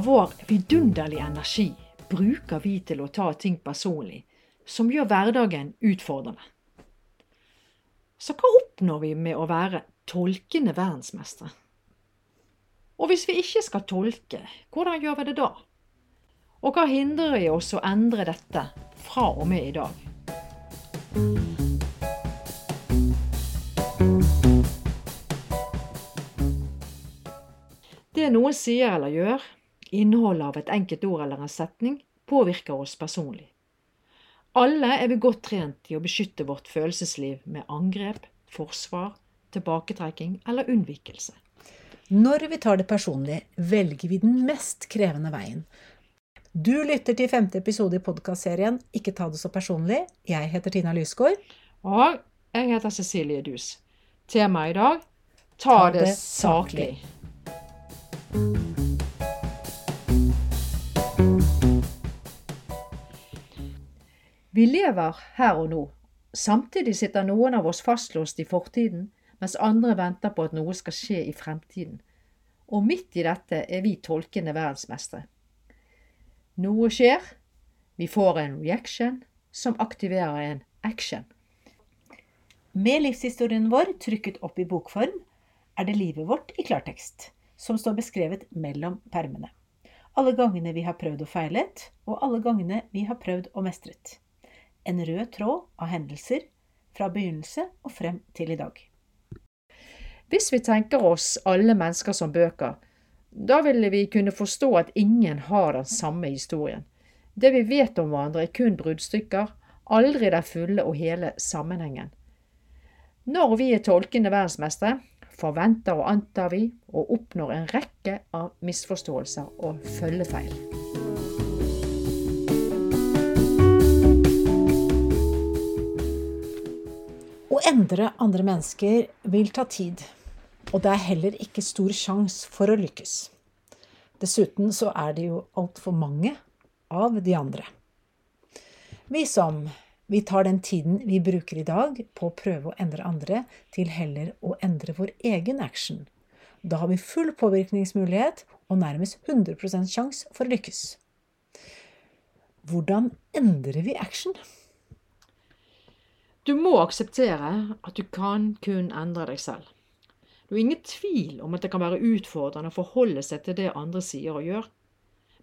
av vår vidunderlige energi bruker vi til å ta ting personlig, som gjør hverdagen utfordrende. Så hva oppnår vi med å være tolkende verdensmestere? Og hvis vi ikke skal tolke, hvordan gjør vi det da? Og hva hindrer i oss å endre dette fra og med i dag? Det noen sier eller gjør, innholdet av et enkelt ord eller en setning, påvirker oss personlig. Alle er vi godt trent i å beskytte vårt følelsesliv med angrep, forsvar, tilbaketrekking eller unnvikelse. Når vi tar det personlig, velger vi den mest krevende veien. Du lytter til femte episode i podkastserien Ikke ta det så personlig. Jeg heter Tina Lysgård. Og jeg heter Cecilie Dus. Temaet i dag ta, Ta det det saklig. Vi lever her og nå. Samtidig sitter noen av oss fastlåst i fortiden, mens andre venter på at noe skal skje i fremtiden. Og midt i dette er vi tolkende verdensmestere. Noe skjer, vi får en reaction som aktiverer en action. Med livshistorien vår trykket opp i bokform er det livet vårt i klartekst, som står beskrevet mellom permene. Alle gangene vi har prøvd og feilet, og alle gangene vi har prøvd og mestret. En rød tråd av hendelser fra begynnelse og frem til i dag. Hvis vi tenker oss alle mennesker som bøker, da ville vi kunne forstå at ingen har den samme historien. Det vi vet om hverandre er kun bruddstykker, aldri den fulle og hele sammenhengen. Når vi er tolkende verdensmestere, forventer og antar vi og oppnår en rekke av misforståelser og følgefeil. Endre andre mennesker vil ta tid, og det er heller ikke stor sjanse for å lykkes. Dessuten så er det jo altfor mange av de andre. Vi som vi tar den tiden vi bruker i dag på å prøve å endre andre, til heller å endre vår egen action. Da har vi full påvirkningsmulighet og nærmest 100% sjanse for å lykkes. Hvordan endrer vi action? Du må akseptere at du kan kun endre deg selv. Det er ingen tvil om at det kan være utfordrende å forholde seg til det andre sier og gjør.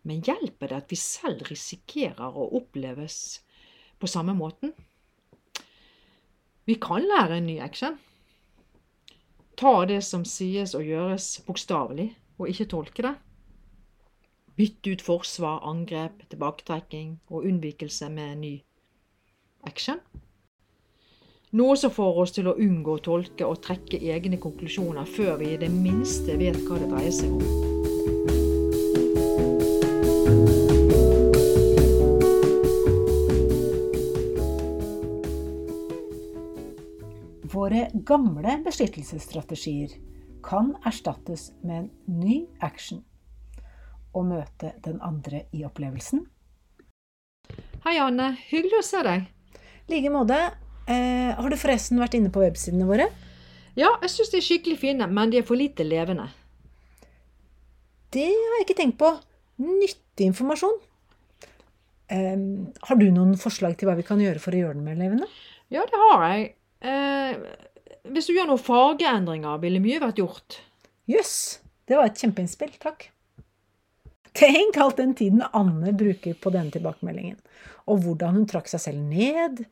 Men hjelper det at vi selv risikerer å oppleves på samme måten? Vi kan lære en ny action. Ta det som sies og gjøres bokstavelig, og ikke tolke det. Bytte ut forsvar, angrep, tilbaketrekking og unnvikelse med en ny action. Noe som får oss til å unngå å tolke og trekke egne konklusjoner før vi i det minste vet hva det dreier seg om. Våre gamle beskyttelsesstrategier kan erstattes med en ny action. Å møte den andre i opplevelsen. Hei, Anne. Hyggelig å se deg. I like måte. Eh, har du forresten vært inne på websidene våre? Ja, jeg syns de er skikkelig fine, men de er for lite levende. Det har jeg ikke tenkt på. Nyttig informasjon. Eh, har du noen forslag til hva vi kan gjøre for å gjøre den mer levende? Ja, det har jeg. Eh, hvis du gjør noen fargeendringer, ville mye vært gjort. Jøss, det var et kjempeinnspill. Takk. Tenk alt den tiden Anne bruker på denne tilbakemeldingen, og hvordan hun trakk seg selv ned.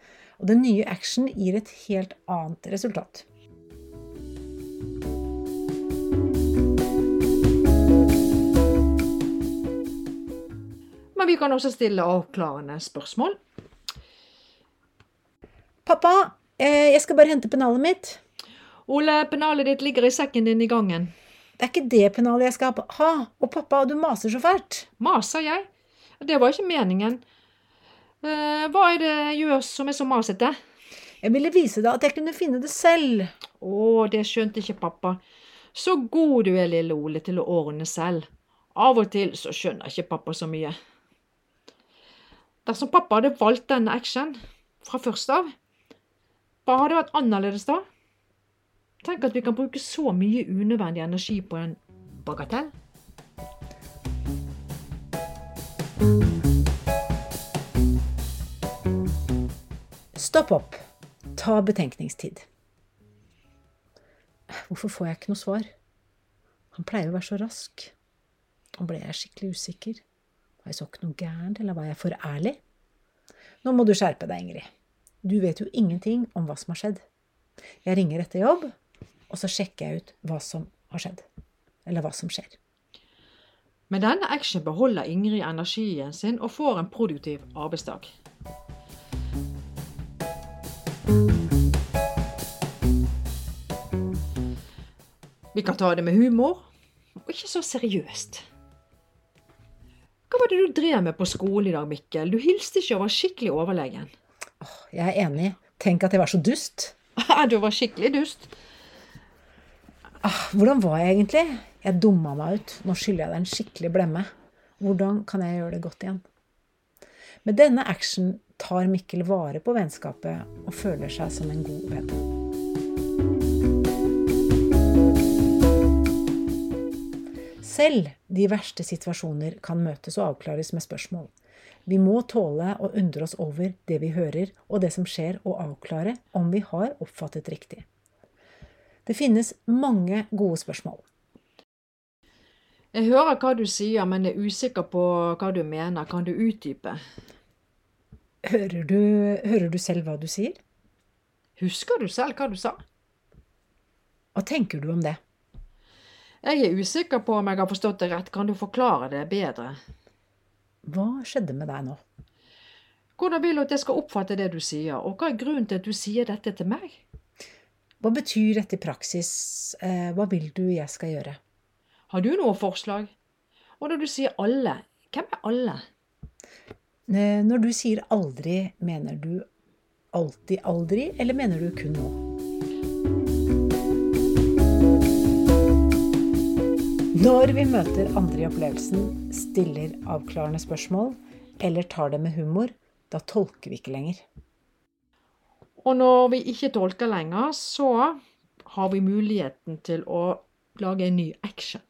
Og den nye action gir et helt annet resultat. Men vi kan også stille avklarende spørsmål. Pappa, eh, jeg skal bare hente pennalet mitt. Ole, pennalet ditt ligger i sekken din i gangen. Det er ikke det pennalet jeg skal ha. Og pappa, du maser så fælt. Maser jeg? Det var ikke meningen. Eh, hva er det jeg gjør som er så masete? Jeg ville vise deg at jeg kunne finne det selv. Å, det skjønte ikke pappa. Så god du er, lille Ole, til å ordne selv. Av og til så skjønner ikke pappa så mye. Dersom pappa hadde valgt denne action fra først av, hva hadde vært annerledes da? Tenk at vi kan bruke så mye unødvendig energi på en bagatell. Stopp opp. Ta betenkningstid. Hvorfor får jeg ikke noe svar? Han pleier å være så rask. Nå ble jeg skikkelig usikker. Var jeg så ikke noe gærent, eller var jeg for ærlig? Nå må du skjerpe deg, Ingrid. Du vet jo ingenting om hva som har skjedd. Jeg ringer etter jobb, og så sjekker jeg ut hva som har skjedd. Eller hva som skjer. Med denne action beholder Ingrid energien sin og får en produktiv arbeidsdag. Vi kan ta det med humor, og ikke så seriøst. Hva var det du drev med på skolen i dag, Mikkel? Du hilste ikke og var skikkelig overlegen. Jeg er enig. Tenk at jeg var så dust. Du var skikkelig dust. Ah, hvordan var jeg egentlig? Jeg dumma meg ut. Nå skylder jeg deg en skikkelig blemme. Hvordan kan jeg gjøre det godt igjen? Med denne action tar Mikkel vare på vennskapet og føler seg som en god venn. Selv de verste situasjoner kan møtes og avklares med spørsmål. Vi må tåle å undre oss over det vi hører og det som skjer, og avklare om vi har oppfattet riktig. Det finnes mange gode spørsmål. Jeg hører hva du sier, men er usikker på hva du mener. Kan du utdype? Hører du, hører du selv hva du sier? Husker du selv hva du sa? Hva tenker du om det? Jeg er usikker på om jeg har forstått det rett. Kan du forklare det bedre? Hva skjedde med deg nå? Hvordan vil du at jeg skal oppfatte det du sier, og hva er grunnen til at du sier dette til meg? Hva betyr dette i praksis? Eh, Hva vil du jeg skal gjøre? Har du noe forslag? Og når du sier alle, hvem er alle? Eh, Når du sier aldri, mener du alltid aldri, eller mener du kun nå? Når vi møter andre i opplevelsen, stiller avklarende spørsmål eller tar det med humor, da tolker vi ikke lenger. Og når vi ikke tolker lenger, så har vi muligheten til å lage en ny action.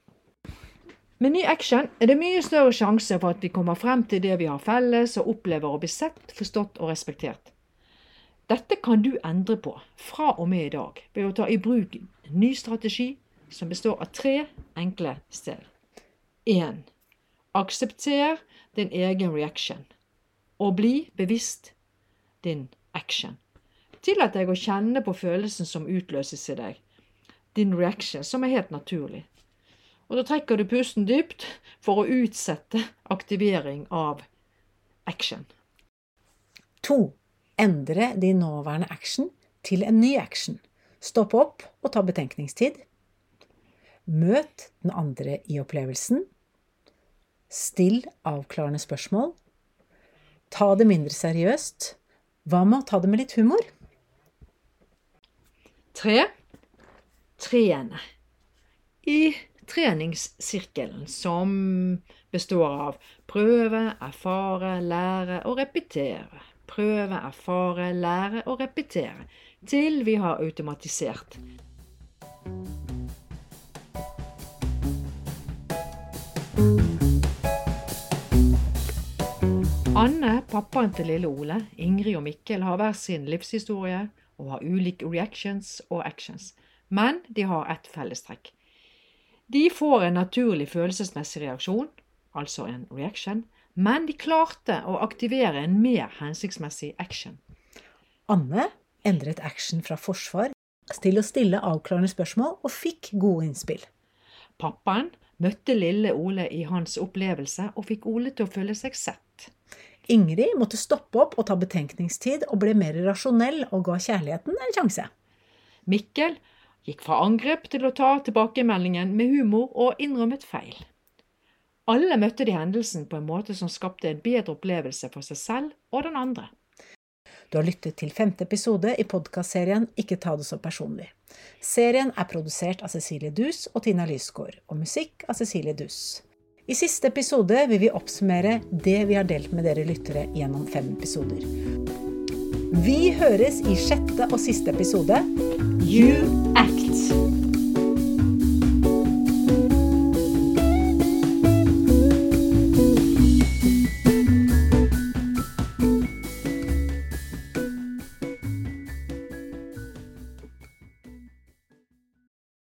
Med ny action er det mye større sjanse for at vi kommer frem til det vi har felles, og opplever å bli sett, forstått og respektert. Dette kan du endre på fra og med i dag ved å ta i bruk en ny strategi som består av tre enkle steg. 1. Aksepter din egen reaction, og bli bevisst din action. Tillat deg å kjenne på følelsen som utløses i deg, din reaction, som er helt naturlig. Og da trekker du pusten dypt for å utsette aktivering av action. 2. Endre din nåværende action til en ny action. Stopp opp og ta betenkningstid. Møt den andre i opplevelsen. Still avklarende spørsmål. Ta det mindre seriøst. Hva med å ta det med litt humor? 3. Trene. I treningssirkelen som består av prøve, erfare, lære og repetere. Prøve, erfare, lære og repetere. Til vi har automatisert. Anne, pappaen til lille Ole, Ingrid og Mikkel har hver sin livshistorie og har ulike reactions og actions. Men de har ett fellestrekk. De får en naturlig følelsesmessig reaksjon, altså en reaction, men de klarte å aktivere en mer hensiktsmessig action. Anne endret action fra forsvar til å stille avklarende spørsmål og fikk gode innspill. Pappaen møtte lille Ole i hans opplevelse og fikk Ole til å føle seg sett. Ingrid måtte stoppe opp og ta betenkningstid og ble mer rasjonell og ga kjærligheten en sjanse. Mikkel gikk fra angrep til å ta tilbakemeldingen med humor og innrømmet feil. Alle møtte de hendelsen på en måte som skapte en bedre opplevelse for seg selv og den andre. Du har lyttet til femte episode i podkastserien Ikke ta det så personlig. Serien er produsert av Cecilie Dus og Tina Lysgård, og musikk av Cecilie Dus. I siste episode vil vi oppsummere det vi har delt med dere lyttere gjennom fem episoder. Vi høres i sjette og siste episode. You act!